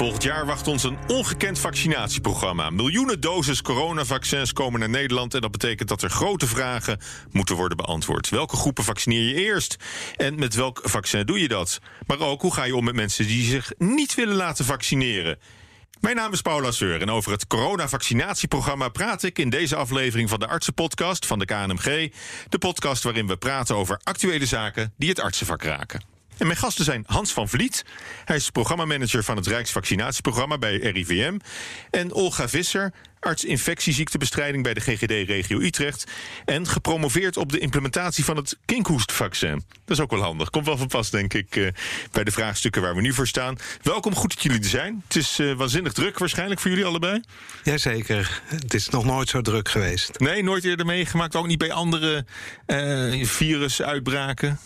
Volgend jaar wacht ons een ongekend vaccinatieprogramma. Miljoenen doses coronavaccins komen naar Nederland. En dat betekent dat er grote vragen moeten worden beantwoord. Welke groepen vaccineer je eerst? En met welk vaccin doe je dat? Maar ook hoe ga je om met mensen die zich niet willen laten vaccineren? Mijn naam is Paula Seur en over het coronavaccinatieprogramma praat ik in deze aflevering van de Artsenpodcast van de KNMG. De podcast waarin we praten over actuele zaken die het artsenvak raken. En mijn gasten zijn Hans van Vliet. Hij is programmamanager van het Rijksvaccinatieprogramma bij RIVM. En Olga Visser, arts infectieziektebestrijding bij de GGD Regio Utrecht. En gepromoveerd op de implementatie van het kinkhoestvaccin. Dat is ook wel handig. Komt wel van pas, denk ik, eh, bij de vraagstukken waar we nu voor staan. Welkom, goed dat jullie er zijn. Het is uh, waanzinnig druk waarschijnlijk voor jullie allebei. Jazeker. Het is nog nooit zo druk geweest. Nee, nooit eerder meegemaakt. Ook niet bij andere uh, virusuitbraken.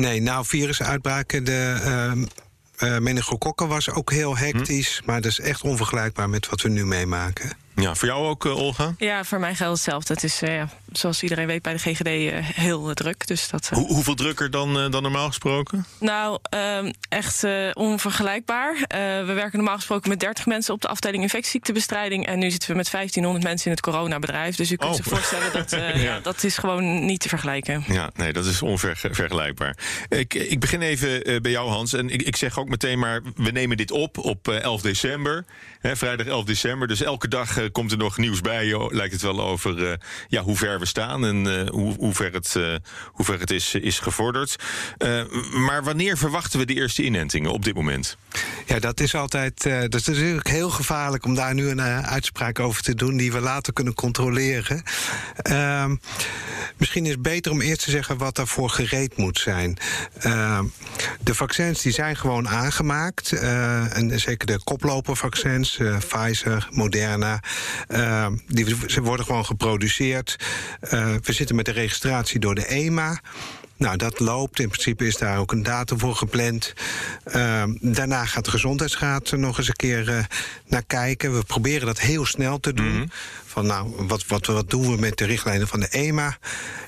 Nee, nou, virusuitbraken, de uh, uh, meningokokken was ook heel hectisch. Hm? Maar dat is echt onvergelijkbaar met wat we nu meemaken. Ja, voor jou ook, uh, Olga? Ja, voor mij geldt hetzelfde. Het is, uh, zoals iedereen weet, bij de GGD uh, heel druk. Dus dat, Hoe, hoeveel drukker dan, dan normaal gesproken? Nou, ehm, echt onvergelijkbaar. we werken normaal gesproken met 30 mensen op de afdeling infectieziektebestrijding. En nu zitten we met 1500 mensen in het coronabedrijf. Dus u kunt oh. zich voorstellen dat ja. ja. dat is gewoon niet te vergelijken. Ja, nee, dat is onvergelijkbaar. Ik, ik begin even bij jou, Hans. En ik, ik zeg ook meteen maar, we nemen dit op op 11 december. Hè, vrijdag 11 december. Dus elke dag komt er nog nieuws bij, lijkt het wel, over uh, ja, hoe ver we staan en uh, hoe, hoe, ver het, hoe ver het is, is gevorderd. maar wanneer verwachten we de eerste inentingen op dit moment? Ja, dat is altijd. dat is natuurlijk heel gevaarlijk om daar nu een uitspraak over te doen die we later kunnen controleren. Ehm, misschien is het beter om eerst te zeggen wat daarvoor gereed moet zijn. Ehm, de vaccins die zijn gewoon aangemaakt. en zeker de koplopervaccins, Pfizer, Moderna. Uh, die, ze worden gewoon geproduceerd. Uh, we zitten met de registratie door de EMA. Nou, dat loopt. In principe is daar ook een datum voor gepland. Uh, daarna gaat de Gezondheidsraad er nog eens een keer uh, naar kijken. We proberen dat heel snel te doen. Mm -hmm. Van nou, wat, wat, wat doen we met de richtlijnen van de EMA?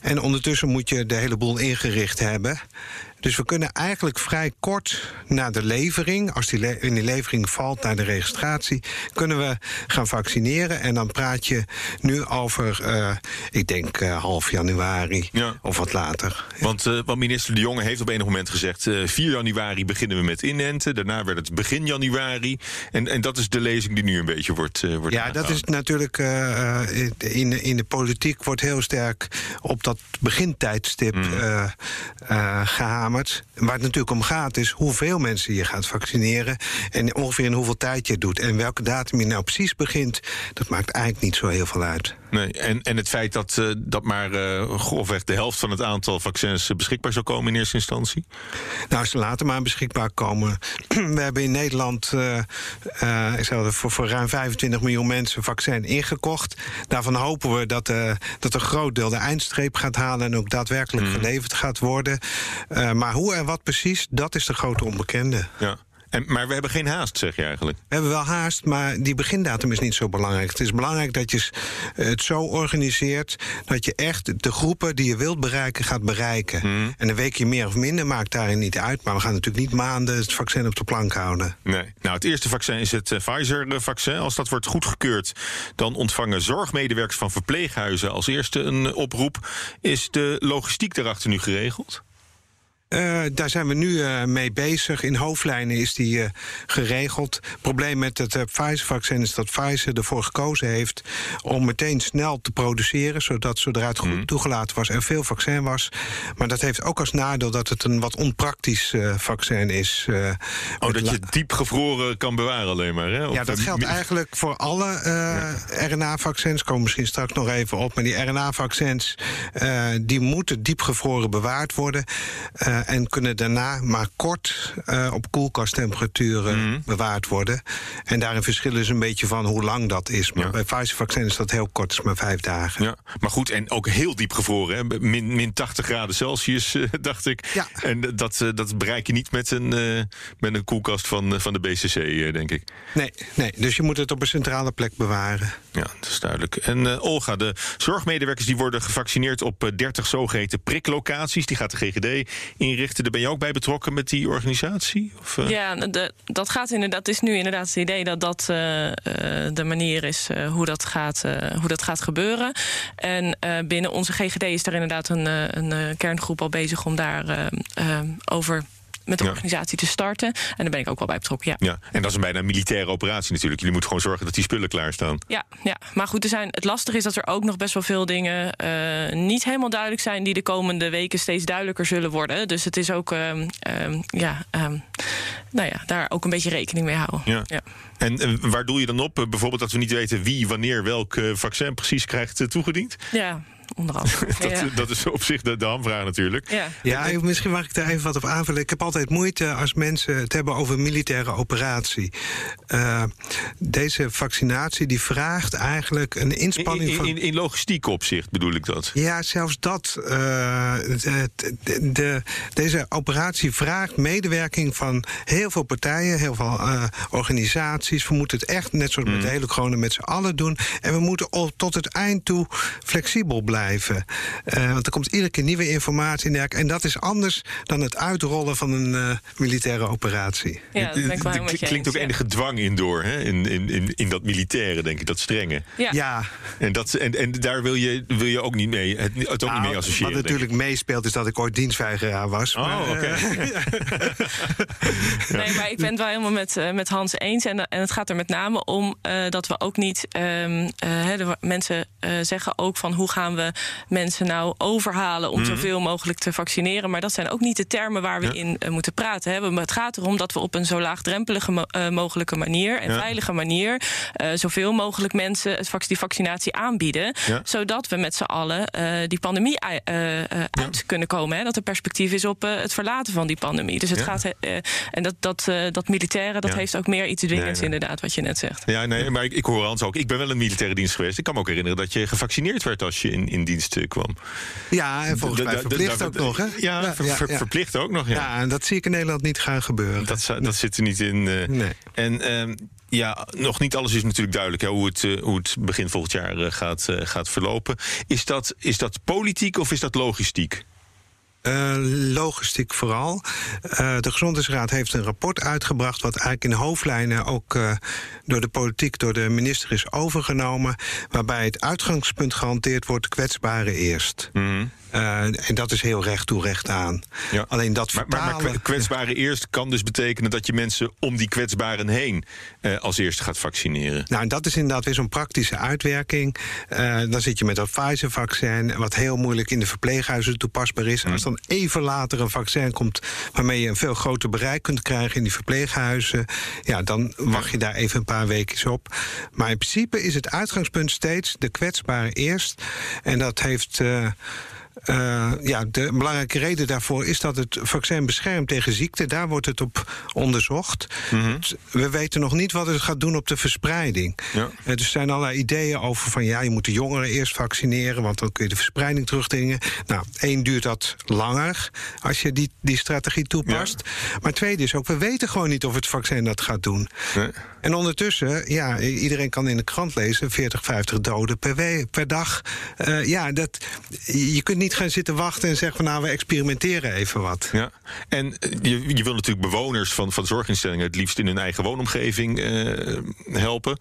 En ondertussen moet je de hele boel ingericht hebben. Dus we kunnen eigenlijk vrij kort na de levering, als die le in die levering valt naar de registratie, kunnen we gaan vaccineren. En dan praat je nu over, uh, ik denk uh, half januari ja. of wat later. Want, uh, want, minister De Jonge heeft op enig moment gezegd: 4 januari beginnen we met inenten. Daarna werd het begin januari. En, en dat is de lezing die nu een beetje wordt. wordt ja, dat is natuurlijk in, in de politiek wordt heel sterk op dat begintijdstip mm. gehamerd. Waar het natuurlijk om gaat is hoeveel mensen je gaat vaccineren... en ongeveer in hoeveel tijd je het doet. En welke datum je nou precies begint, dat maakt eigenlijk niet zo heel veel uit. Nee, en, en het feit dat, uh, dat maar uh, grofweg de helft van het aantal vaccins beschikbaar zou komen in eerste instantie? Nou, ze laten maar beschikbaar komen. We hebben in Nederland uh, voor, voor ruim 25 miljoen mensen vaccin ingekocht. Daarvan hopen we dat, dat een groot deel de eindstreep gaat halen en ook daadwerkelijk mm. geleverd gaat worden. maar hoe en wat precies, dat is de grote onbekende. Ja. En, maar we hebben geen haast, zeg je eigenlijk? We hebben wel haast, maar die begindatum is niet zo belangrijk. Het is belangrijk dat je het zo organiseert... dat je echt de groepen die je wilt bereiken, gaat bereiken. Hmm. En een weekje meer of minder maakt daarin niet uit. Maar we gaan natuurlijk niet maanden het vaccin op de plank houden. Nee. Nou, het eerste vaccin is het uh, Pfizer-vaccin. Als dat wordt goedgekeurd, dan ontvangen zorgmedewerkers van verpleeghuizen... als eerste een oproep. Is de logistiek daarachter nu geregeld? Uh, daar zijn we nu uh, mee bezig. In hoofdlijnen is die uh, geregeld. Het probleem met het Pfizer-vaccin is dat Pfizer ervoor gekozen heeft om meteen snel te produceren, zodat zodra het goed mm. toegelaten was er veel vaccin was. Maar dat heeft ook als nadeel dat het een wat onpraktisch vaccin is. oh, dat je diep gevroren kan bewaren alleen maar. Hè? Of ja, dat geldt eigenlijk voor alle ja. RNA-vaccins. Komen misschien straks nog even op. Maar die RNA-vaccins die moeten diep gevroren bewaard worden en kunnen daarna maar kort uh, op koelkasttemperaturen mm. bewaard worden. En daarin verschillen ze een beetje van hoe lang dat is. Maar ja. bij Pfizer-vaccin is dat heel kort, is maar vijf dagen. Ja, maar goed, en ook heel diep gevroren. Hè? Min, min 80 graden Celsius, uh, dacht ik. Ja. En dat, dat bereik je niet met een, met een koelkast van, van de BCC, denk ik. Nee, nee, dus je moet het op een centrale plek bewaren. Ja, dat is duidelijk. En Olga, de zorgmedewerkers die worden gevaccineerd op 30 zogeheten priklocaties. Die gaat de GGD in inrichten. Ben je ook bij betrokken met die organisatie? Of, Ja, de, dat gaat inderdaad. is nu inderdaad het idee dat dat de manier is hoe, dat gaat, hoe dat gaat gebeuren. En binnen onze GGD is daar inderdaad een, een kerngroep al bezig om daar over met de organisatie te starten. En daar ben ik ook wel bij betrokken. Ja. ja, en dat is een bijna militaire operatie natuurlijk. Jullie moeten gewoon zorgen dat die spullen klaarstaan. Ja, ja. maar goed, er zijn, het lastige is dat er ook nog best wel veel dingen uh, niet helemaal duidelijk zijn, die de komende weken steeds duidelijker zullen worden. Dus het is ook, uh, ja, ehm, nou ja, daar ook een beetje rekening mee houden. Ja. ja. En, en waar doe je dan op? Bijvoorbeeld dat we niet weten wie wanneer welk eh, vaccin precies krijgt toegediend? Ja, onder andere. dat, dat, is op zich de, de hamvraag natuurlijk. Ja. ja, misschien mag ik daar even wat op aanvullen. Ik heb altijd moeite als mensen het hebben over militaire operatie. Uh, deze vaccinatie die vraagt eigenlijk een inspanning in, van... In, in, logistiek opzicht bedoel ik dat? Ja, zelfs dat. Uh, de, de, deze operatie vraagt medewerking van heel veel partijen, heel veel uh, organisaties. We moeten het echt net zoals mm. met de hele corona met z'n allen doen. En we moeten tot het eind toe flexibel blijven blijven. Uh, want er komt iedere keer nieuwe informatie in. En dat is anders dan het uitrollen van een uh, militaire operatie. Ja, dat ben ik klinkt ook enige dwang in door, hè? In, in, in, in dat militaire, denk ik, dat strenge. Ja. ja. En, dat, en, en daar wil je, wil je ook niet mee, het, het ook nou, niet mee associëren. Wat natuurlijk meespeelt is dat ik ooit dienstweigeraar was. Oh, oké. Okay. Uh, nee, maar ik ben het wel helemaal met, met Hans eens. En, en het gaat er met name om dat we ook niet... Um, de mensen zeggen ook van hoe gaan we mensen nou overhalen om mhm. zoveel mogelijk te vaccineren. Maar dat zijn ook niet de termen waar we in uh, moeten praten. Hè. Het gaat erom dat we op een zo laagdrempelige mo uh, mogelijke manier en veilige manier uh, zoveel mogelijk mensen het vac die vaccinatie aanbieden. Ja. Zodat we met z'n allen die pandemie uit kunnen komen. Hè. Dat er perspectief is op het verlaten van die pandemie. Dus het gaat. en dat, dat, dat militaire, dat heeft ook meer iets dwingends, nee, inderdaad, wat je net zegt. Ja, nee, maar ik, ik hoor Hans ook. Ik ben wel een militaire dienst geweest. Ik kan me ook herinneren dat je gevaccineerd werd als je in, in dienst eh, kwam. Ja, en volgens mij verplicht ook nog, hè? Ja, verplicht ook nog, ja. Ja, en dat zie ik in Nederland niet gaan gebeuren. Dat, dat zit er niet in. Nee. En ehm, ja, nog niet alles is natuurlijk duidelijk hè, hoe, het, uh, hoe het begin volgend jaar gaat, gaat verlopen. Is dat, is dat politiek of is dat logistiek? Uh, logistiek vooral. Uh, de Gezondheidsraad heeft een rapport uitgebracht... wat eigenlijk in hoofdlijnen ook uh, door de politiek, door de minister is overgenomen... waarbij het uitgangspunt gehanteerd wordt kwetsbare eerst. Mm. Uh, en dat is heel recht toe, recht aan. Ja. Alleen dat maar, vertalen... maar, kwetsbare eerst kan dus betekenen dat je mensen om die kwetsbaren heen uh, als eerste gaat vaccineren. Nou, en dat is inderdaad weer zo'n praktische uitwerking. Uh, dan zit je met dat Pfizer-vaccin, wat heel moeilijk in de verpleeghuizen toepasbaar is. Mm. Als dan even later een vaccin komt waarmee je een veel groter bereik kunt krijgen in die verpleeghuizen, ja, dan wacht je daar even een paar weken op. Maar in principe is het uitgangspunt steeds de kwetsbare eerst. En dat heeft. Uh, ja, de belangrijke reden daarvoor is dat het vaccin beschermt tegen ziekte. Daar wordt het op onderzocht. Mm -hmm. We weten nog niet wat het gaat doen op de verspreiding. Ja. Uh, er zijn allerlei ideeën over van ja, je moet de jongeren eerst vaccineren, want dan kun je de verspreiding terugdringen. Nou, één duurt dat langer als je die, die strategie toepast. Ja. Maar tweede is ook, we weten gewoon niet of het vaccin dat gaat doen. Nee. En ondertussen, ja, iedereen kan in de krant lezen: 40, 50 doden per, per dag. Uh, ja, dat, je kunt niet gaan zitten wachten en zeggen van nou, we experimenteren even wat. Ja, en eh, je, je wil natuurlijk bewoners van, van zorginstellingen het liefst in hun eigen woonomgeving uh, helpen.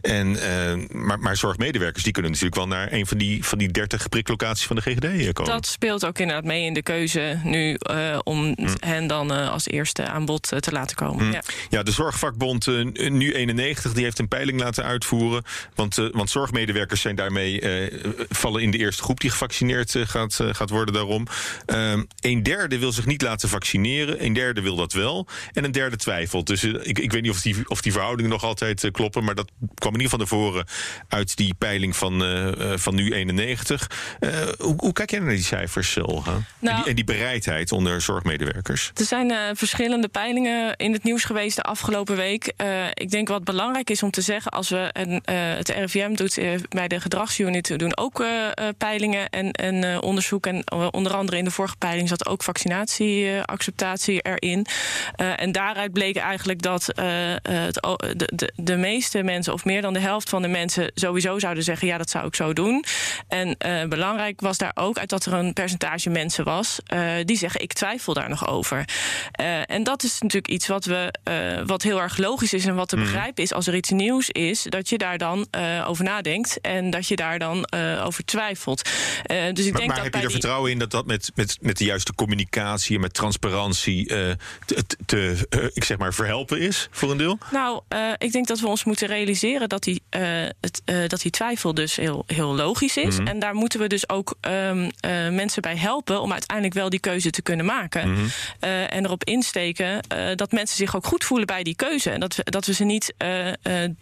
En, uh, maar, maar zorgmedewerkers die kunnen natuurlijk wel naar een van die, van die 30 priklocaties van de GGD komen. Dat speelt ook inderdaad mee in de keuze nu om hm. hen dan als eerste aan bod te laten komen. Hm. Ja. ja. de Zorgvakbond nu 91 die heeft een peiling laten uitvoeren. Want, want zorgmedewerkers zijn daarmee vallen in de eerste groep die gevaccineerd gaat gaat, eh, gaat worden daarom. Um, een derde wil zich niet laten vaccineren. Een derde wil dat wel. En een derde twijfelt. Dus ik, ik weet niet of die, of die verhoudingen nog altijd kloppen. Maar dat kwam in ieder geval naar voren uit die peiling van, van nu 91. Hoe, hoe, kijk jij naar die cijfers, Olga? Nou, en, die, nou- en, die, bereidheid onder zorgmedewerkers? Er zijn verschillende peilingen in het nieuws geweest de afgelopen week. ik denk wat belangrijk is om te zeggen, als we en het RIVM doet bij de gedragsunit doen ook peilingen en, en onderzoek. En onder andere in de vorige peiling zat ook vaccinatieacceptatie erin. en daaruit bleek eigenlijk dat de, de, de meeste mensen, of meer dan de helft van de mensen, sowieso zouden zeggen: ja, dat zou ik zo doen. En belangrijk was daar ook uit dat er een percentage mensen was die zeggen: ik twijfel daar nog over. en dat is natuurlijk iets wat we wat heel erg logisch is en wat mhm. Begrijpen is als er iets nieuws is, dat je daar dan uh, over nadenkt en dat je daar dan uh, over twijfelt. Uh, dus ik maar, denk maar dat heb je er vertrouwen in dat dat met, met, met de juiste communicatie en met transparantie te, te ik zeg maar, verhelpen is voor een deel? Nou, ik denk dat we ons moeten realiseren dat die, het, dat die twijfel dus heel, heel logisch is. Mhm. En daar moeten we dus ook um, mensen bij helpen om uiteindelijk wel die keuze te kunnen maken. Mm -hmm. en erop insteken dat mensen zich ook goed voelen bij die keuze. En dat dat we ze niet uh, uh,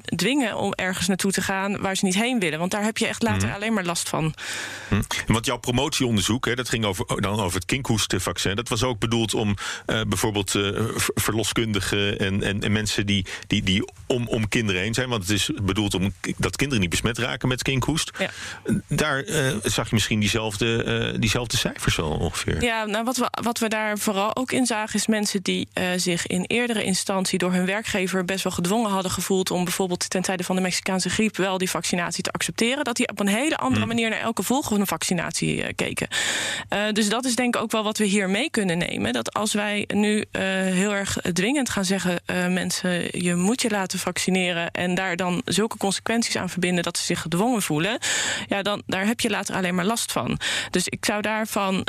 dwingen om ergens naartoe te gaan waar ze niet heen willen. Want daar heb je echt later mhm. alleen maar last van. Hm. Want jouw promotieonderzoek, hè, dat ging over, oh, dan over het kinkhoestenvaccin. Dat was ook bedoeld om uh, bijvoorbeeld verloskundigen en, en, en, mensen die, die, die om, om kinderen heen zijn. Want het is bedoeld om dat kinderen niet besmet raken met kinkhoest. Ja. Daar zag je misschien diezelfde, diezelfde cijfers wel ongeveer. Ja, nou wat we, wat we daar vooral ook in zagen is mensen die zich in eerdere instantie door hun werkgever best wel gedwongen hadden gevoeld om bijvoorbeeld ten tijde van de Mexicaanse griep wel die vaccinatie te accepteren. Dat die op een hele andere hmm. manier naar elke volgende vaccinatie uh, keken. Uh, dus dat is denk ik ook wel wat we hier mee kunnen nemen. Dat als wij nu uh, heel erg dwingend gaan zeggen: mensen, je moet je laten vaccineren. En daar dan zulke consequenties aan verbinden dat ze zich gedwongen voelen. Ja, dan daar heb je later alleen maar last van. Dus ik zou daarvan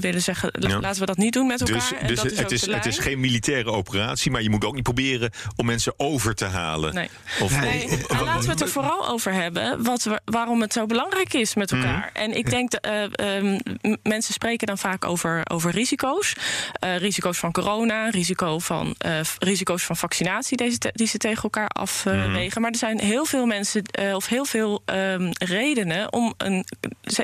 willen zeggen: laten we dat niet doen met elkaar. Dus, dus dat is het, is, het is geen militaire operatie, maar je moet ook niet proberen om mensen over te halen. Nee. Of, nee. Nou, laten we het er vooral over hebben wat we, waarom het zo belangrijk is met elkaar. Mhm. En ik denk dat uh, mensen spreken dan vaak over, over risico's. Uh, risico's van corona, risico van, uh, risico's van vaccinatie deze die ze tegen elkaar afwegen. Mhm. Maar er zijn heel veel mensen of heel veel um, redenen om een,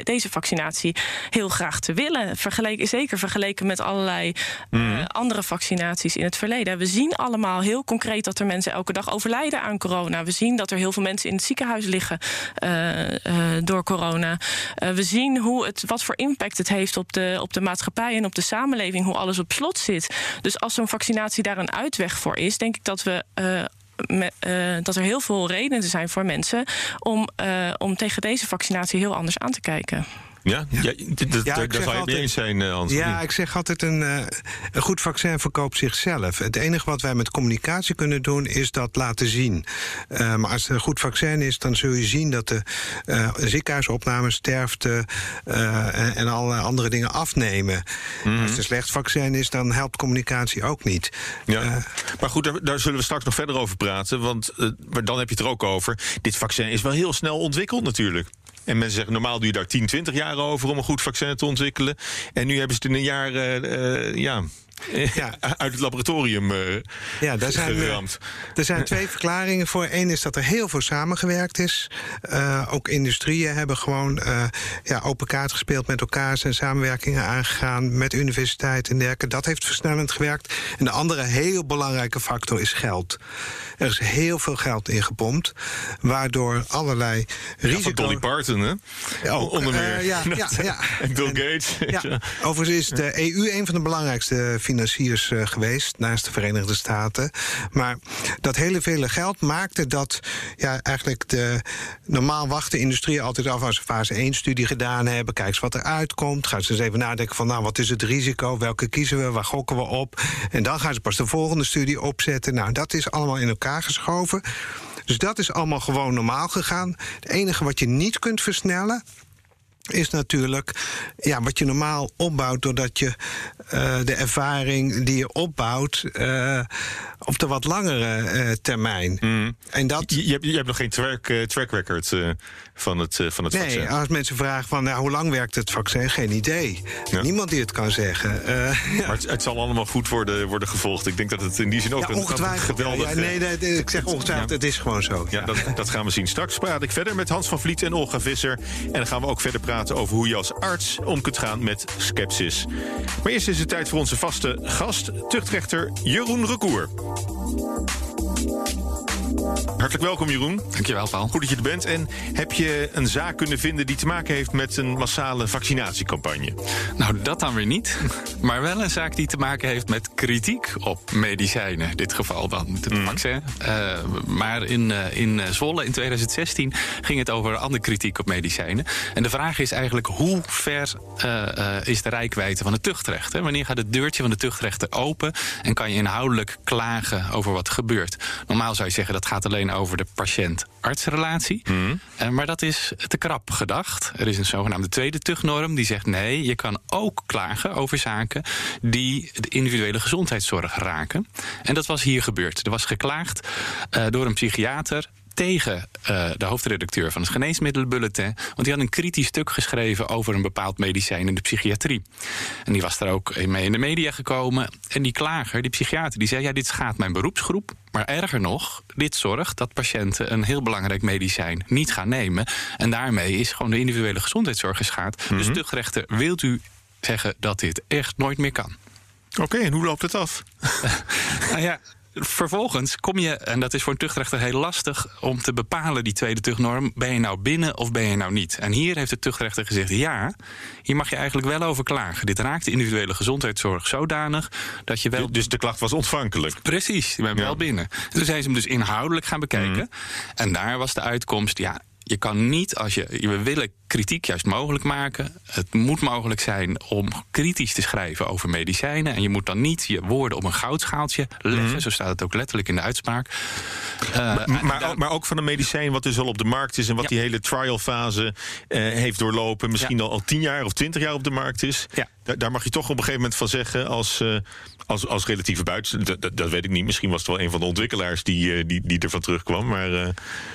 deze vaccinatie heel graag te willen. Vergeleken, zeker vergeleken met allerlei mhm. andere vaccinaties in het verleden. We zien allemaal heel concreet dat er mensen elke dag overlijden aan corona. We zien dat er heel veel mensen in het ziekenhuis liggen uh, uh, door corona. Uh, we zien hoe het, wat voor impact het heeft op de, op de maatschappij en op de samenleving, hoe alles op slot zit. Dus als zo'n vaccinatie daar een uitweg voor is, denk ik dat we dat er heel veel redenen zijn voor mensen om, om tegen deze vaccinatie heel anders aan te kijken. Ja, ja. daar zou je mee eens zijn, uh, Hans. Ja, ik zeg altijd, een, uh, een goed vaccin verkoopt zichzelf. Het enige wat wij met communicatie kunnen doen, is dat laten zien. Uh, maar als het een goed vaccin is, dan zul je zien dat de ziekenhuisopnames, sterfte en, en alle andere dingen afnemen. Mm -hmm. Als het een slecht vaccin is, dan helpt communicatie ook niet. Ja. maar goed, daar, daar, zullen we straks nog verder over praten. Want maar dan heb je het er ook over. Dit vaccin is wel heel snel ontwikkeld natuurlijk. En mensen zeggen, normaal doe je daar 10, 20 jaar over om een goed vaccin te ontwikkelen. En nu hebben ze het in een jaar, uh, ja, ja. uit het laboratorium uh, ja, daar zijn, geramd. Er zijn twee verklaringen voor. Eén is dat er heel veel samengewerkt is. Uh, ook industrieën hebben gewoon uh, ja, open kaart gespeeld met elkaar... zijn samenwerkingen aangegaan met universiteiten en dergelijke. Dat heeft versnellend gewerkt. En de andere heel belangrijke factor is geld. Er is heel veel geld ingepompt, waardoor allerlei risico's... Ja, Dolly Parton, hè? Ook, Onder meer. ja, ja, ja. en Bill Gates. Ja. Overigens is de EU een van de belangrijkste financiers uh, geweest, naast de Verenigde Staten. Maar dat hele vele geld maakte dat ja, eigenlijk de normaal wachten industrie altijd af als ze fase 1 studie gedaan hebben. Kijk eens wat er uitkomt. Gaan ze eens even nadenken van nou, wat is het risico? Welke kiezen we? Waar gokken we op? En dan gaan ze pas de volgende studie opzetten. Nou, dat is allemaal in elkaar geschoven. Dus dat is allemaal gewoon normaal gegaan. Het enige wat je niet kunt versnellen, is natuurlijk ja, wat je normaal opbouwt doordat je uh, de ervaring die je opbouwt uh, op de wat langere uh, termijn. Mm. En dat... Je, je, hebt, je hebt nog geen track, track record van het, van het nee, vaccin. Nee, als mensen vragen van nou, hoe lang werkt het vaccin, geen idee. Ja. Niemand die het kan zeggen. maar het, het, zal allemaal goed worden, worden gevolgd. Ik denk dat het in die zin ook ja, een, geweldig... Ja, nee, nee, nee, ik zeg ongetwijfeld, het is gewoon zo. Ja, dat, dat gaan we zien. Straks praat ik verder met Hans van Vliet en Olga Visser. En dan gaan we ook verder praten over hoe je als arts om kunt gaan met skepsis. Maar eerst is het tijd voor onze vaste gast, tuchtrechter Jeroen Recour. Hartelijk welkom, Jeroen. Dankjewel, Paul. Goed dat je er bent. En heb je een zaak kunnen vinden die te maken heeft met een massale vaccinatiecampagne? Nou, dat dan weer niet. Maar wel een zaak die te maken heeft met kritiek op medicijnen. In dit geval dan het mm. vaccin. Uh, maar in, uh, in Zwolle in 2016 ging het over andere kritiek op medicijnen. En de vraag is eigenlijk hoe ver uh, is de rijkwijde van het tuchtrecht? Hè? Wanneer gaat het deurtje van de tuchtrechten open en kan je inhoudelijk klagen over wat er gebeurt? Normaal zou je zeggen dat gaat alleen over de patiënt-artsrelatie. Mm. Uh, maar dat is te krap gedacht. Er is een zogenaamde tweede tuchtnorm die zegt nee, je kan ook klagen over zaken die de individuele gezondheidszorg raken. En dat was hier gebeurd. Er was geklaagd door een psychiater tegen uh, de hoofdredacteur van het Geneesmiddelenbulletin. Want die had een kritisch stuk geschreven over een bepaald medicijn in de psychiatrie. En die was daar ook mee in de media gekomen. En die klager, die psychiater, die zei: Ja, dit schaadt mijn beroepsgroep. Maar erger nog, dit zorgt dat patiënten een heel belangrijk medicijn niet gaan nemen. En daarmee is gewoon de individuele gezondheidszorg geschaad. Mm -hmm. Dus tuchtrechter, wilt u zeggen dat dit echt nooit meer kan? Oké, okay, en hoe loopt het af? nou ja, vervolgens kom je, en dat is voor een tuchtrechter heel lastig om te bepalen, die tweede tuchtnorm, ben je nou binnen of ben je nou niet? En hier heeft de tuchtrechter gezegd: ja, hier mag je eigenlijk wel over klagen. Dit raakt de individuele gezondheidszorg zodanig dat je wel. Dus de klacht was ontvankelijk. Precies, je bent ja. wel binnen. Toen zijn ze hem dus inhoudelijk gaan bekijken. Mm. En daar was de uitkomst: ja, je kan niet, als je, we willen kritiek juist mogelijk maken. Het moet mogelijk zijn om kritisch te schrijven over medicijnen. En je moet dan niet je woorden op een goudschaaltje leggen. Mm -hmm. Zo staat het ook letterlijk in de uitspraak. Uh, maar, maar, ook, maar, ook, van een medicijn wat dus al op de markt is. En wat ja. die hele trialfase uh, heeft doorlopen. Misschien ja. al, al tien jaar of twintig jaar op de markt is. Ja. Daar, daar mag je toch op een gegeven moment van zeggen als... Uh, als, als relatieve buiten. Dat, dat, dat, weet ik niet. Misschien was het wel een van de ontwikkelaars die, uh, die, die ervan terugkwam. Maar, uh...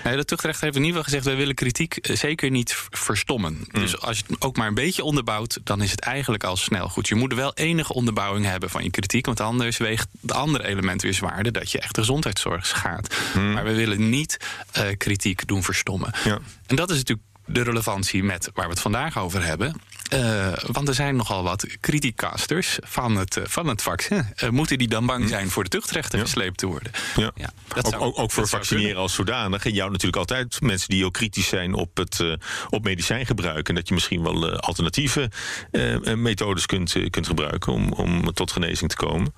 nee, de tuchtrechter heeft in ieder geval gezegd: wij willen kritiek zeker niet verstommen. Mm. Dus als je het ook maar een beetje onderbouwt, dan is het eigenlijk al snel goed. Je moet er wel enige onderbouwing hebben van je kritiek. Want anders weegt het andere element weer zwaarder dat je echt de gezondheidszorg schaadt. Mm. Maar we willen niet uh, kritiek doen verstommen. Ja. En dat is natuurlijk de relevantie met waar we het vandaag over hebben. Uh, want er zijn nogal wat criticasters van het, uh, van het vaccin. Uh, moeten die dan bang zijn voor de tuchtrechten ja. gesleept te worden? Ja. ja ook, zou, ook, ook, voor vaccineren als zodanig. En jou natuurlijk altijd mensen die ook kritisch zijn op, het, op medicijngebruik. En dat je misschien wel alternatieve methodes kunt, kunt gebruiken om, om tot genezing te komen.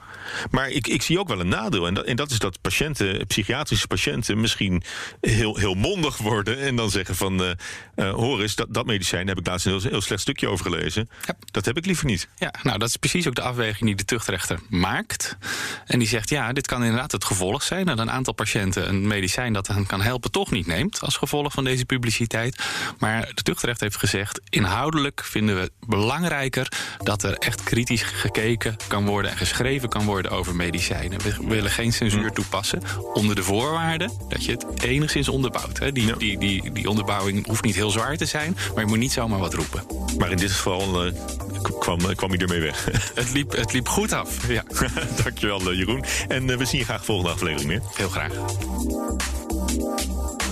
Maar ik, ik zie ook wel een nadeel. En dat, en dat is dat patiënten, psychiatrische patiënten misschien heel, heel mondig worden. En dan zeggen van, hoor eens, dat, dat medicijn heb ik laatst een heel, heel slecht stukje over gelezen. Ja. Dat heb ik liever niet. Ja, nou, dat is precies ook de afweging die de tuchtrechter maakt. En die zegt, ja, dit kan inderdaad het gevolg zijn... dat een aantal patiënten een medicijn dat hen kan helpen... toch niet neemt als gevolg van deze publiciteit. Maar de tuchtrechter heeft gezegd... inhoudelijk vinden we belangrijker... dat er echt kritisch gekeken kan worden... en geschreven kan worden over medicijnen. We willen geen censuur toepassen... onder de voorwaarde dat je het enigszins onderbouwt. Hè. Die, ja. die, die, die onderbouwing hoeft niet heel zwaar te zijn... maar je moet niet zomaar wat roepen. Maar in dit geval uh, kwam, kwam hij ermee weg. het, liep, het liep goed af, ja. Dankjewel, Jeroen. En we zien je graag volgende aflevering weer. Heel graag.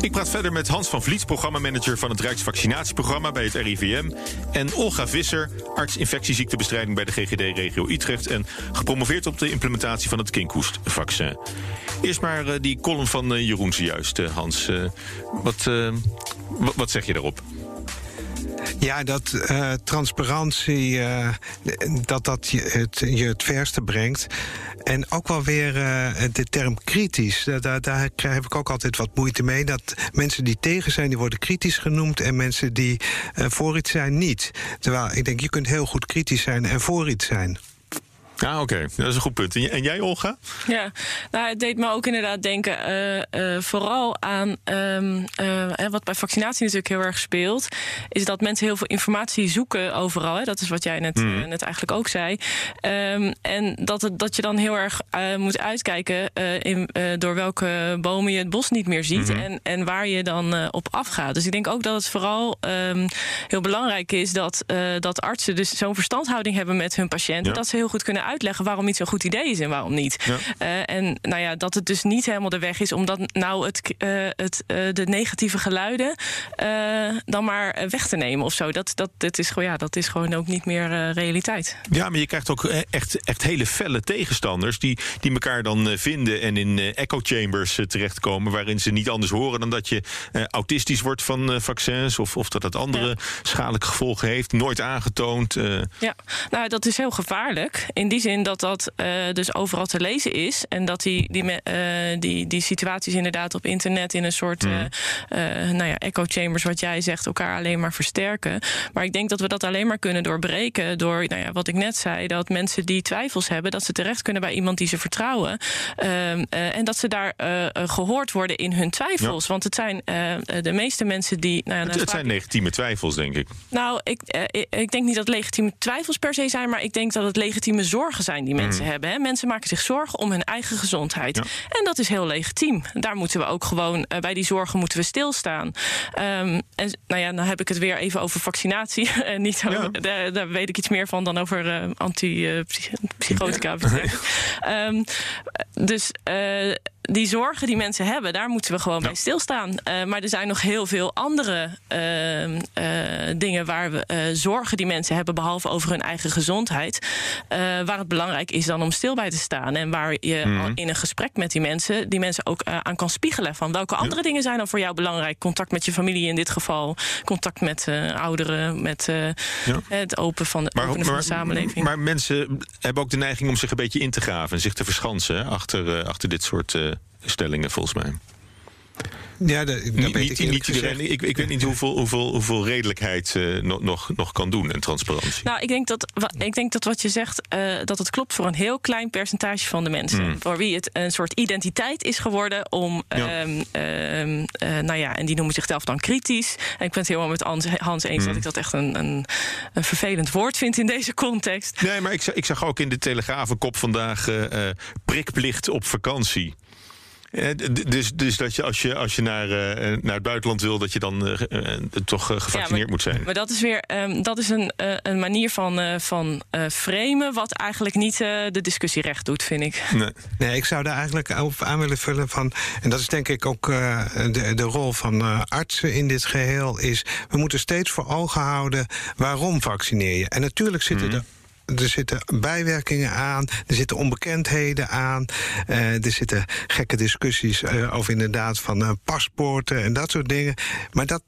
Ik praat verder met Hans van Vliet, programmamanager van het Rijksvaccinatieprogramma bij het RIVM. En Olga Visser, arts infectieziektebestrijding bij de GGD-regio Utrecht. En gepromoveerd op de implementatie van het kinkhoestvaccin. Eerst maar uh, die column van uh, Jeroen zojuist, uh, Hans. wat, wat zeg je daarop? Ja, dat uh, transparantie, uh, dat dat je het, je het verste brengt. En ook wel weer uh, de term kritisch. Daar, daar heb ik ook altijd wat moeite mee. Dat mensen die tegen zijn, die worden kritisch genoemd. En mensen die voor iets zijn, niet. Terwijl ik denk, je kunt heel goed kritisch zijn en voor iets zijn. Ah, oké. Okay. Dat is een goed punt. En jij, Olga? Ja, nou, het deed me ook inderdaad denken uh, uh, vooral aan um, uh, wat bij vaccinatie natuurlijk heel erg speelt, is dat mensen heel veel informatie zoeken overal. Hè? Dat is wat jij net, mm. net eigenlijk ook zei. Um, en dat, het, dat je dan heel erg moet uitkijken in, door welke bomen je het bos niet meer ziet mm -hmm. en, en waar je dan op afgaat. Dus ik denk ook dat het vooral um, heel belangrijk is dat, dat artsen dus zo'n verstandhouding hebben met hun patiënten, ja. dat ze heel goed kunnen uitleggen waarom iets een goed idee is en waarom niet. en nou ja, dat het dus niet helemaal de weg is om dat nou het, het, de negatieve geluiden dan maar weg te nemen of zo. Dat, dat, dat, is, gewoon, ja, dat is gewoon ook niet meer realiteit. Ja, maar je krijgt ook echt, echt hele felle tegenstanders die, die elkaar dan vinden en in echo chambers terechtkomen waarin ze niet anders horen dan dat je autistisch wordt van vaccins of, of dat het andere schadelijke gevolgen heeft. Nooit aangetoond. Ja, nou dat is heel gevaarlijk. In die zin dat dat dus overal te lezen is en dat die, die, die, die situaties inderdaad op internet in een soort mm. nou ja, echo chambers, wat jij zegt, elkaar alleen maar versterken. Maar ik denk dat we dat alleen maar kunnen doorbreken door, nou ja, wat ik net zei, dat mensen die twijfels hebben, dat ze terecht kunnen bij iemand die ze vertrouwen. Ehm, en dat ze daar gehoord worden in hun twijfels. Want het zijn de meeste mensen die. Nou, het, het zijn legitieme twijfels, denk ik. Nou, ik, ik denk niet dat legitieme twijfels per se zijn, maar ik denk dat het legitieme zorgen zijn die mensen mm. hebben. Hè. Mensen maken zich zorgen om hun eigen gezondheid. En dat is heel legitiem. Daar moeten we ook gewoon, uh, bij die zorgen moeten we stilstaan. Um, en nou ja, dan heb ik het weer even over vaccinatie. en niet over, daar, daar, weet ik iets meer van dan over uh, antipsychotica. um, dus die zorgen die mensen hebben, daar moeten we gewoon bij stilstaan. Uh, maar er zijn nog heel veel andere uh, uh, dingen waar we zorgen die mensen hebben, behalve over hun eigen gezondheid. waar het belangrijk is dan om stil bij te staan. En waar je mm. in een gesprek met die mensen, die mensen ook aan kan spiegelen. Van welke andere dingen zijn dan voor jou belangrijk? Contact met je familie in dit geval, contact met ouderen, met ja. het open van de, maar, openen van de samenleving. Maar mensen hebben ook de neiging om zich een beetje in te graven en zich te verschansen achter, achter dit soort stellingen, volgens mij. Ja, dat, weet niet, ik niet iedereen. Ik, ik weet niet hoeveel, hoeveel, hoeveel redelijkheid uh, nog, nog kan doen en transparantie. Nou, ik denk dat, ik denk dat wat je zegt, uh, dat het klopt voor een heel klein percentage van de mensen. Mm. Voor wie het een soort identiteit is geworden om. Ja. Um, um, uh, nou ja, en die noemen zichzelf dan kritisch. En ik ben het helemaal met Hans, Hans eens mm. dat ik dat echt een, een, een, vervelend woord vind in deze context. Nee, maar ik zag, ik zag ook in de Telegrafenkop vandaag prikplicht op vakantie. Dus, dus dat je als je, als je naar, uh, naar het buitenland wil, dat je dan uh, toch gevaccineerd moet zijn. Maar dat is weer um, dat is een, een manier van, van framen, wat eigenlijk niet de discussie recht doet, vind ik. Nee. nee, ik zou daar eigenlijk op aan willen vullen van. En dat is denk ik ook de, de rol van artsen in dit geheel. Is we moeten steeds voor ogen houden waarom vaccineer je. En natuurlijk zitten mm er er zitten bijwerkingen aan, er zitten onbekendheden aan, uh, er zitten gekke discussies uh, over inderdaad van uh, paspoorten en dat soort dingen. Maar dat,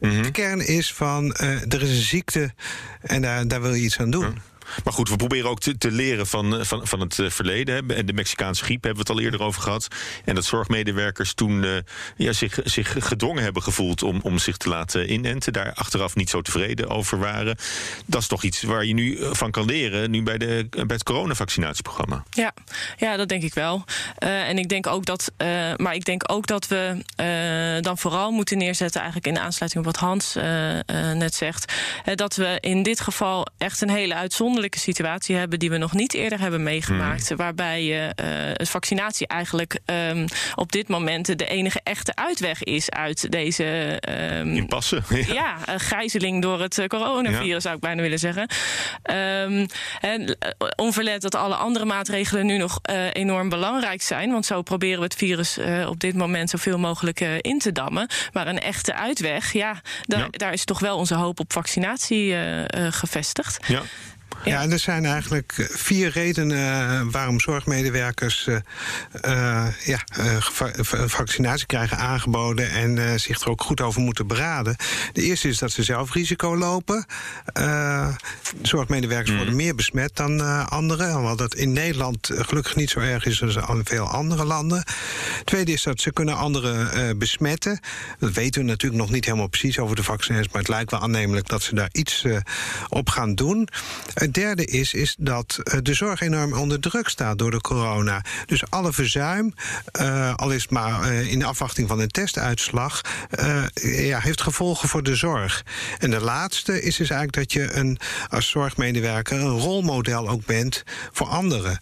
mm de kern is van er is een ziekte en daar, daar wil je iets aan doen. Maar goed, we proberen ook te, te leren van, van, van het eh, verleden. En de Mexicaanse griep hebben we het al eerder over gehad. En dat zorgmedewerkers toen uh, ja, zich, zich gedwongen hebben gevoeld om, om zich te laten inenten. Daar achteraf niet zo tevreden over waren. Dat is toch iets waar je nu eh, van kan leren, nu bij, de, bij het coronavaccinatieprogramma. Ja, ja, dat denk ik wel. En ik denk ook dat, maar ik denk ook dat we dan vooral moeten neerzetten, eigenlijk in aansluiting op wat Hans net zegt, dat we in dit geval echt een hele uitzondering situatie hebben die we nog niet eerder hebben meegemaakt. Hmm. Waarbij uh, het vaccinatie eigenlijk um, op dit moment de enige echte uitweg is uit deze. Um, Impasse. Ja, ja gijzeling door het coronavirus, zou ik bijna willen zeggen. Um, en, onverlet dat alle andere maatregelen nu nog uh, enorm belangrijk zijn. Want zo proberen we het virus uh, op dit moment zoveel mogelijk in te dammen. Maar een echte uitweg, ja, daar, ja. daar is toch wel onze hoop op vaccinatie gevestigd. Ja. Ja, en er zijn eigenlijk vier redenen eh, waarom zorgmedewerkers uh, uh, ja, vaccinatie krijgen aangeboden en zich er ook goed over moeten beraden. De eerste is dat ze zelf risico lopen. zorgmedewerkers worden mhm. meer besmet dan anderen, hoewel dat in Nederland gelukkig niet zo erg is als in veel andere landen. Tweede is dat ze kunnen anderen besmetten. Dat weten we natuurlijk nog niet helemaal precies over de vaccins, maar het lijkt wel aannemelijk dat ze daar iets op gaan doen. Het derde is, is dat eh, de zorg enorm onder druk staat door de corona. Dus alle verzuim, uh, al is het maar uh, in afwachting van een testuitslag, uh, ja, heeft gevolgen voor de zorg. En de laatste is dus eigenlijk dat je een, als zorgmedewerker een rolmodel ook bent voor anderen.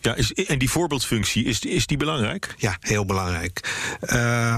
Ja, is, en die voorbeeldfunctie, is, is die belangrijk? Ja, heel belangrijk. Uh,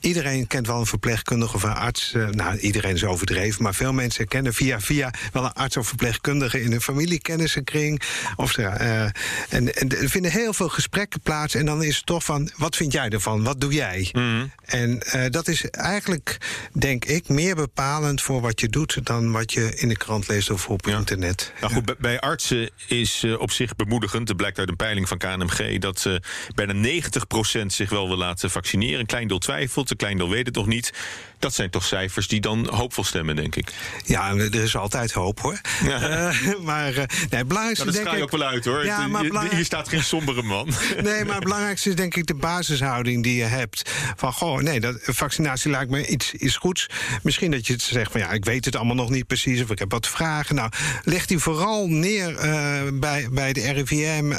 iedereen kent wel een verpleegkundige of een arts. Uh, nou, iedereen is overdreven, maar veel mensen kennen via via wel een arts of verpleegkundige in een familiekennissenkring. Of, uh, en, en er vinden heel veel gesprekken plaats. En dan is het toch van: wat vind jij ervan? Wat doe jij? Mhm. En uh, dat is eigenlijk, denk ik, meer bepalend voor wat je doet dan wat je in de krant leest of op Ja. internet. Nou goed, bij- bij artsen is eh, op zich bemoedigend. Het blijkt uit een peiling van KNMG dat eh, bijna 90% zich wel wil laten vaccineren. Een klein deel twijfelt, een klein weet het nog niet. Dat zijn toch cijfers die dan hoopvol stemmen, denk ik. Ja, er is altijd hoop hoor. Ja. Eh, maar eh, nee, belangrijkste dat straal je ook wel uit hoor. Ja, maar belangrijk- Hier staat geen sombere man. Nee, maar het belangrijkste is denk ik de basishouding die je hebt. Van goh, nee, dat, vaccinatie lijkt me iets, iets goeds. Misschien dat je het zegt van ja, ik weet het allemaal nog niet precies. Of ik heb wat vragen. Nou, leg die vooral neer eh, bij, bij de RIVM.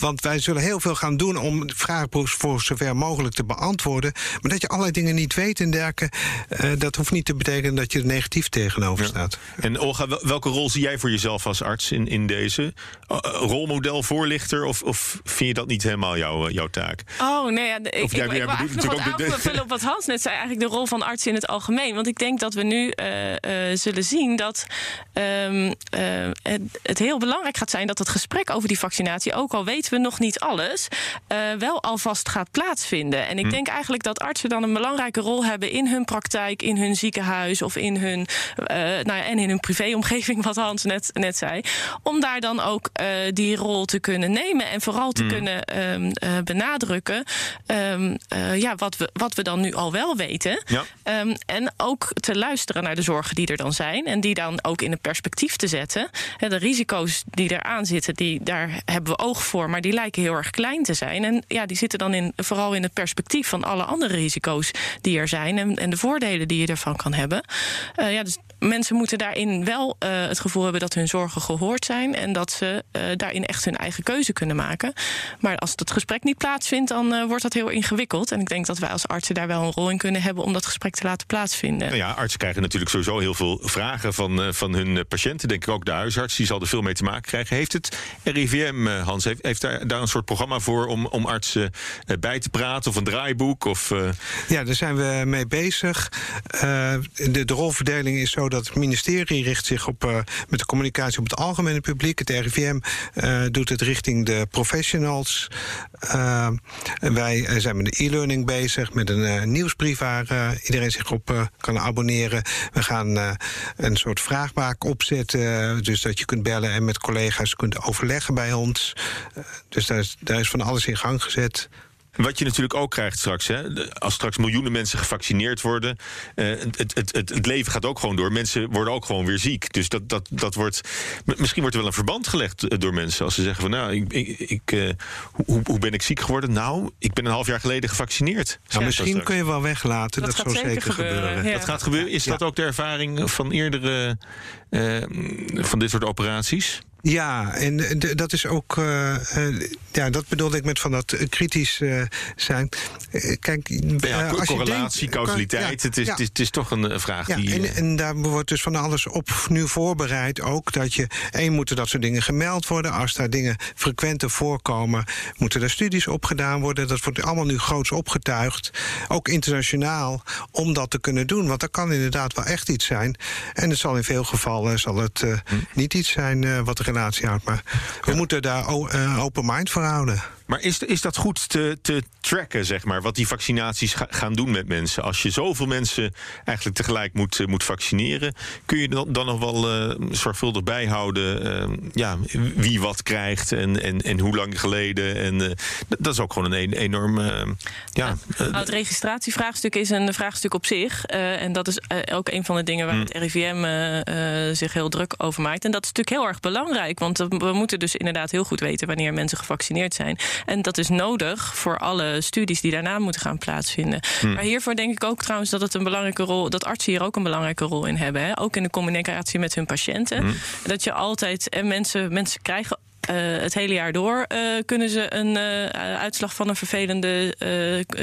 want wij zullen heel veel gaan doen om de vraag voor zover mogelijk te beantwoorden. Maar dat je allerlei dingen niet weet en dergelijke. Eh, dat hoeft niet te betekenen dat je er negatief tegenover staat. En Olga, wel- welke rol zie jij voor jezelf als arts in, in deze? Uh, rolmodel, voorlichter? Of, of vind je dat niet helemaal jouw, eh, jouw taak? Oh, nee, ja, ik, Of ik, jij- ik jij bedoelt eigenlijk nog wat natuurlijk ook de- aanvullen op wat Hans net zei. Eigenlijk de rol van artsen in het algemeen. Want ik denk dat we nu eh, eh, zullen zien dat ehm, eh, het, het heel belangrijk gaat zijn... dat het gesprek over die vaccinatie, ook al weten we nog niet alles... eh, wel alvast gaat plaatsvinden. En ik denk eigenlijk dat artsen dan een belangrijke rol hebben... in hun praktijk, in hun ziekenhuis of in hun... eh, nou ja, en in hun privéomgeving, wat Hans net, net zei. Om daar dan ook eh, die rol te kunnen nemen en vooral te kunnen ehm, eh, benadrukken ehm, eh, ja, wat, we, wat we dan nu al wel weten. Ja. Ehm, en ook te luisteren naar de zorgen die er dan zijn. En die dan ook in een perspectief te zetten. De risico's die eraan zitten, die, daar hebben we oog voor. Maar die lijken heel erg klein te zijn. En ja, die zitten dan in, vooral in het perspectief van alle andere risico's die er zijn. En, de voordelen die je ervan kan hebben. Eh, ja, dus mensen moeten daarin wel eh, het gevoel hebben dat hun zorgen gehoord zijn. En dat ze eh, daarin echt hun eigen keuze kunnen maken. Maar als het gesprek niet plaatsvindt, dan eh, wordt dat heel ingewikkeld. En ik denk dat wij als artsen daar wel een rol in kunnen hebben om dat gesprek te laten plaatsvinden. Nou ja, artsen krijgen natuurlijk sowieso heel veel vragen van, eh, van hun eh, patiënten. Denk ik ook de huisarts, die zal er veel mee te maken krijgen. Heeft het RIVM, eh, Hans, heeft, heeft daar, daar een soort programma voor om, om artsen bij te praten? Of een draaiboek? Of, eh, Ja, daar zijn we mee bezig. Eh, de, de rolverdeling is zo dat het ministerie richt zich op eh, met de communicatie op het algemene publiek. Het RIVM eh, doet het richting de professionals. Eh, wij zijn met de e-learning bezig, met een nieuwsbrief waar iedereen zich op kan abonneren. We gaan een soort vraagbaak opzetten, dus dat je kunt bellen en met collega's kunt overleggen bij ons. Dus daar is, daar is van alles in gang gezet. Wat je natuurlijk ook krijgt straks, hè, als straks miljoenen mensen gevaccineerd worden, eh, het, het, het, het leven gaat ook gewoon door. Mensen worden ook gewoon weer ziek. Dus dat, dat, dat wordt. Misschien wordt er wel een verband gelegd eh, door mensen als ze zeggen van nou, ik, ik, ik, eh, hoe, hoe ben ik ziek geworden? Nou, ik ben een half jaar geleden gevaccineerd. Nou, misschien kun je wel weglaten, dat, Dat zal zeker zeker gebeuren. gebeuren, ja. Dat gaat gebeuren. Is dat ook de ervaring van eerdere eh, van dit soort operaties? Ja, en dat is ook. eh, eh, ja, dat bedoelde ik met van dat eh, kritisch zijn. Kijk, Ja, als je correlatie, denkt- causaliteit. Ja, het, is, ja. het, is, het is toch een vraag Ja, die. en, en daar wordt dus van alles op nu voorbereid ook. Dat je, één, moeten dat soort dingen gemeld worden. Als daar dingen frequenter voorkomen, moeten er studies op gedaan worden. Dat wordt allemaal nu groots opgetuigd. Ook internationaal, om dat te kunnen doen. Want dat kan inderdaad wel echt iets zijn. En het zal in veel gevallen zal het Hm. niet iets zijn wat de houdt. Maar we moeten daar eh, open mind voor houden. Maar is, is dat goed te, te tracken, zeg maar, wat die vaccinaties ga- gaan doen met mensen? Als je zoveel mensen eigenlijk tegelijk moet, eh, moet vaccineren, kun je dan, dan nog wel eh, zorgvuldig bijhouden eh, ja, wie wat krijgt en, en, en hoe lang geleden? En dat is ook gewoon een, enorm. eh, ja, Nou, het registratievraagstuk is een vraagstuk op zich. en dat is ook een van de dingen waar Hmm. het RIVM zich heel druk over maakt. En dat is natuurlijk heel erg belangrijk. Want we moeten dus inderdaad heel goed weten wanneer mensen gevaccineerd zijn. En dat is nodig voor alle studies die daarna moeten gaan plaatsvinden. Hmm. Maar hiervoor denk ik ook trouwens dat het een belangrijke rol, dat artsen hier ook een belangrijke rol in hebben. Hè? Ook in de communicatie met hun patiënten. Hmm. Dat je altijd, en mensen, mensen krijgen het hele jaar door kunnen ze een uitslag van een vervelende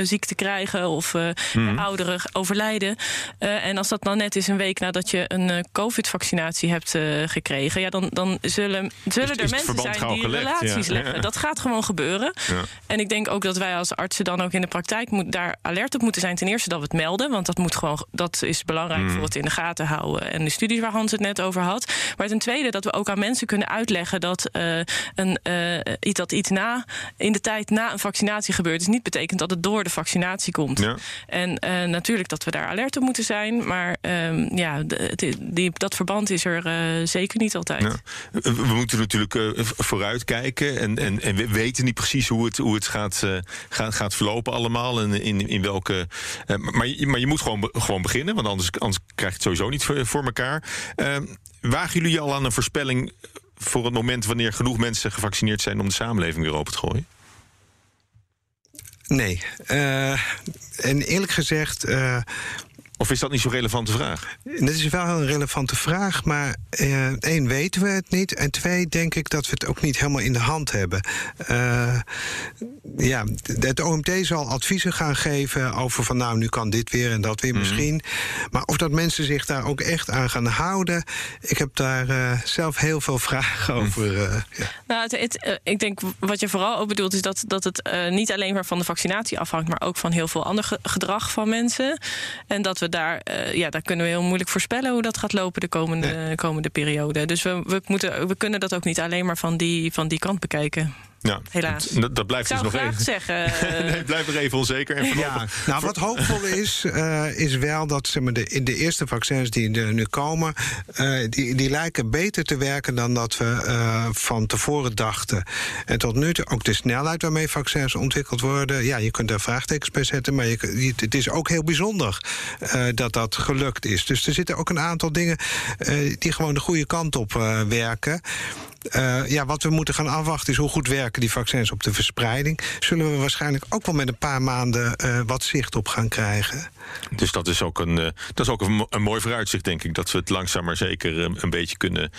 ziekte krijgen of mm. ouderen overlijden. en als dat dan net is een week nadat je een COVID-vaccinatie hebt gekregen, ja, dan, dan zullen, zullen er mensen zijn die relaties leggen. Dat gaat gewoon gebeuren. Ja. En ik denk ook dat wij als artsen dan ook in de praktijk moet, daar alert op moeten zijn. Ten eerste dat we het melden, want dat, moet gewoon, dat is belangrijk mm. voor het in de gaten houden. En de studies waar Hans het net over had. Maar ten tweede dat we ook aan mensen kunnen uitleggen dat, een, uh, iets, dat iets na, in de tijd na een vaccinatie gebeurt, is niet betekent dat het door de vaccinatie komt. Ja. En uh, natuurlijk dat we daar alert op moeten zijn. Maar um, ja, de, die, dat verband is er zeker niet altijd. Ja. We moeten natuurlijk vooruitkijken en, en, en we weten niet precies hoe het, hoe het gaat, gaat, gaat verlopen allemaal. En in, in welke. maar, je, maar je moet gewoon, gewoon beginnen, want anders, anders krijg je het sowieso niet voor, voor elkaar. Ehm, wagen jullie al aan een voorspelling voor het moment wanneer genoeg mensen gevaccineerd zijn om de samenleving weer open te gooien? Nee. Uh, en eerlijk gezegd. Uh, of is dat niet zo'n relevante vraag? Dat is wel een relevante vraag, maar uh, één, weten we het niet. En twee, denk ik dat we het ook niet helemaal in de hand hebben. Uh, ja, het OMT zal adviezen gaan geven over van nou, nu kan dit weer en dat weer mhm. misschien. Maar of dat mensen zich daar ook echt aan gaan houden, ik heb daar uh, zelf heel veel vragen mhm. over. ja. Nou, het, het, ik denk wat je vooral ook bedoelt is dat, dat het niet alleen maar van de vaccinatie afhangt, maar ook van heel veel ander gedrag van mensen. En dat we daar, uh, ja, daar kunnen we heel moeilijk voorspellen hoe dat gaat lopen de komende, komende periode. Dus we, we, moeten, we kunnen dat ook niet alleen maar van die, van die kant bekijken. Ja, helaas. Dat, dat blijft dus nog even. zeggen. nee, blijft nog even onzeker. En ja, nou, wat hoopvol is, uh, is wel dat zeg maar, de, in de eerste vaccins die er nu komen, uh, die, die lijken beter te werken dan dat we uh, van tevoren dachten. En tot nu toe ook de snelheid waarmee vaccins ontwikkeld worden. Ja, je kunt daar vraagtekens bij zetten, maar je, het is ook heel bijzonder dat dat gelukt is. Dus er zitten ook een aantal dingen die gewoon de goede kant op werken. Uh, ja, wat we moeten gaan afwachten is hoe goed werken die vaccins op de verspreiding. Zullen we waarschijnlijk ook wel met een paar maanden uh, wat zicht op gaan krijgen. Dus dat is ook, een, uh, dat is ook een, een, mooi vooruitzicht, denk ik. Dat we het langzaam maar zeker een beetje kunnen,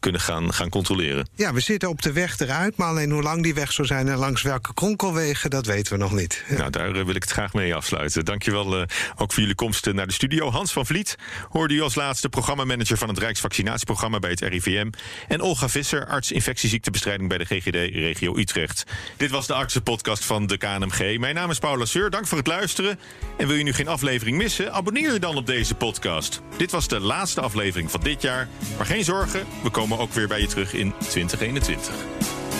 kunnen gaan, gaan controleren. Ja, we zitten op de weg eruit. Maar alleen hoe lang die weg zou zijn en langs welke kronkelwegen, dat weten we nog niet. Nou, daar wil ik het graag mee afsluiten. Dankjewel uh, ook voor jullie komst naar de studio. Hans van Vliet hoorde u als laatste programmamanager van het Rijksvaccinatieprogramma bij het RIVM. En Olga Visser arts infectieziektebestrijding bij de GGD Regio Utrecht. Dit was de artsenpodcast van de KNMG. Mijn naam is Paula Seur, dank voor het luisteren. En wil je nu geen aflevering missen? Abonneer je dan op deze podcast. Dit was de laatste aflevering van dit jaar. Maar geen zorgen, we komen ook weer bij je terug in 2021.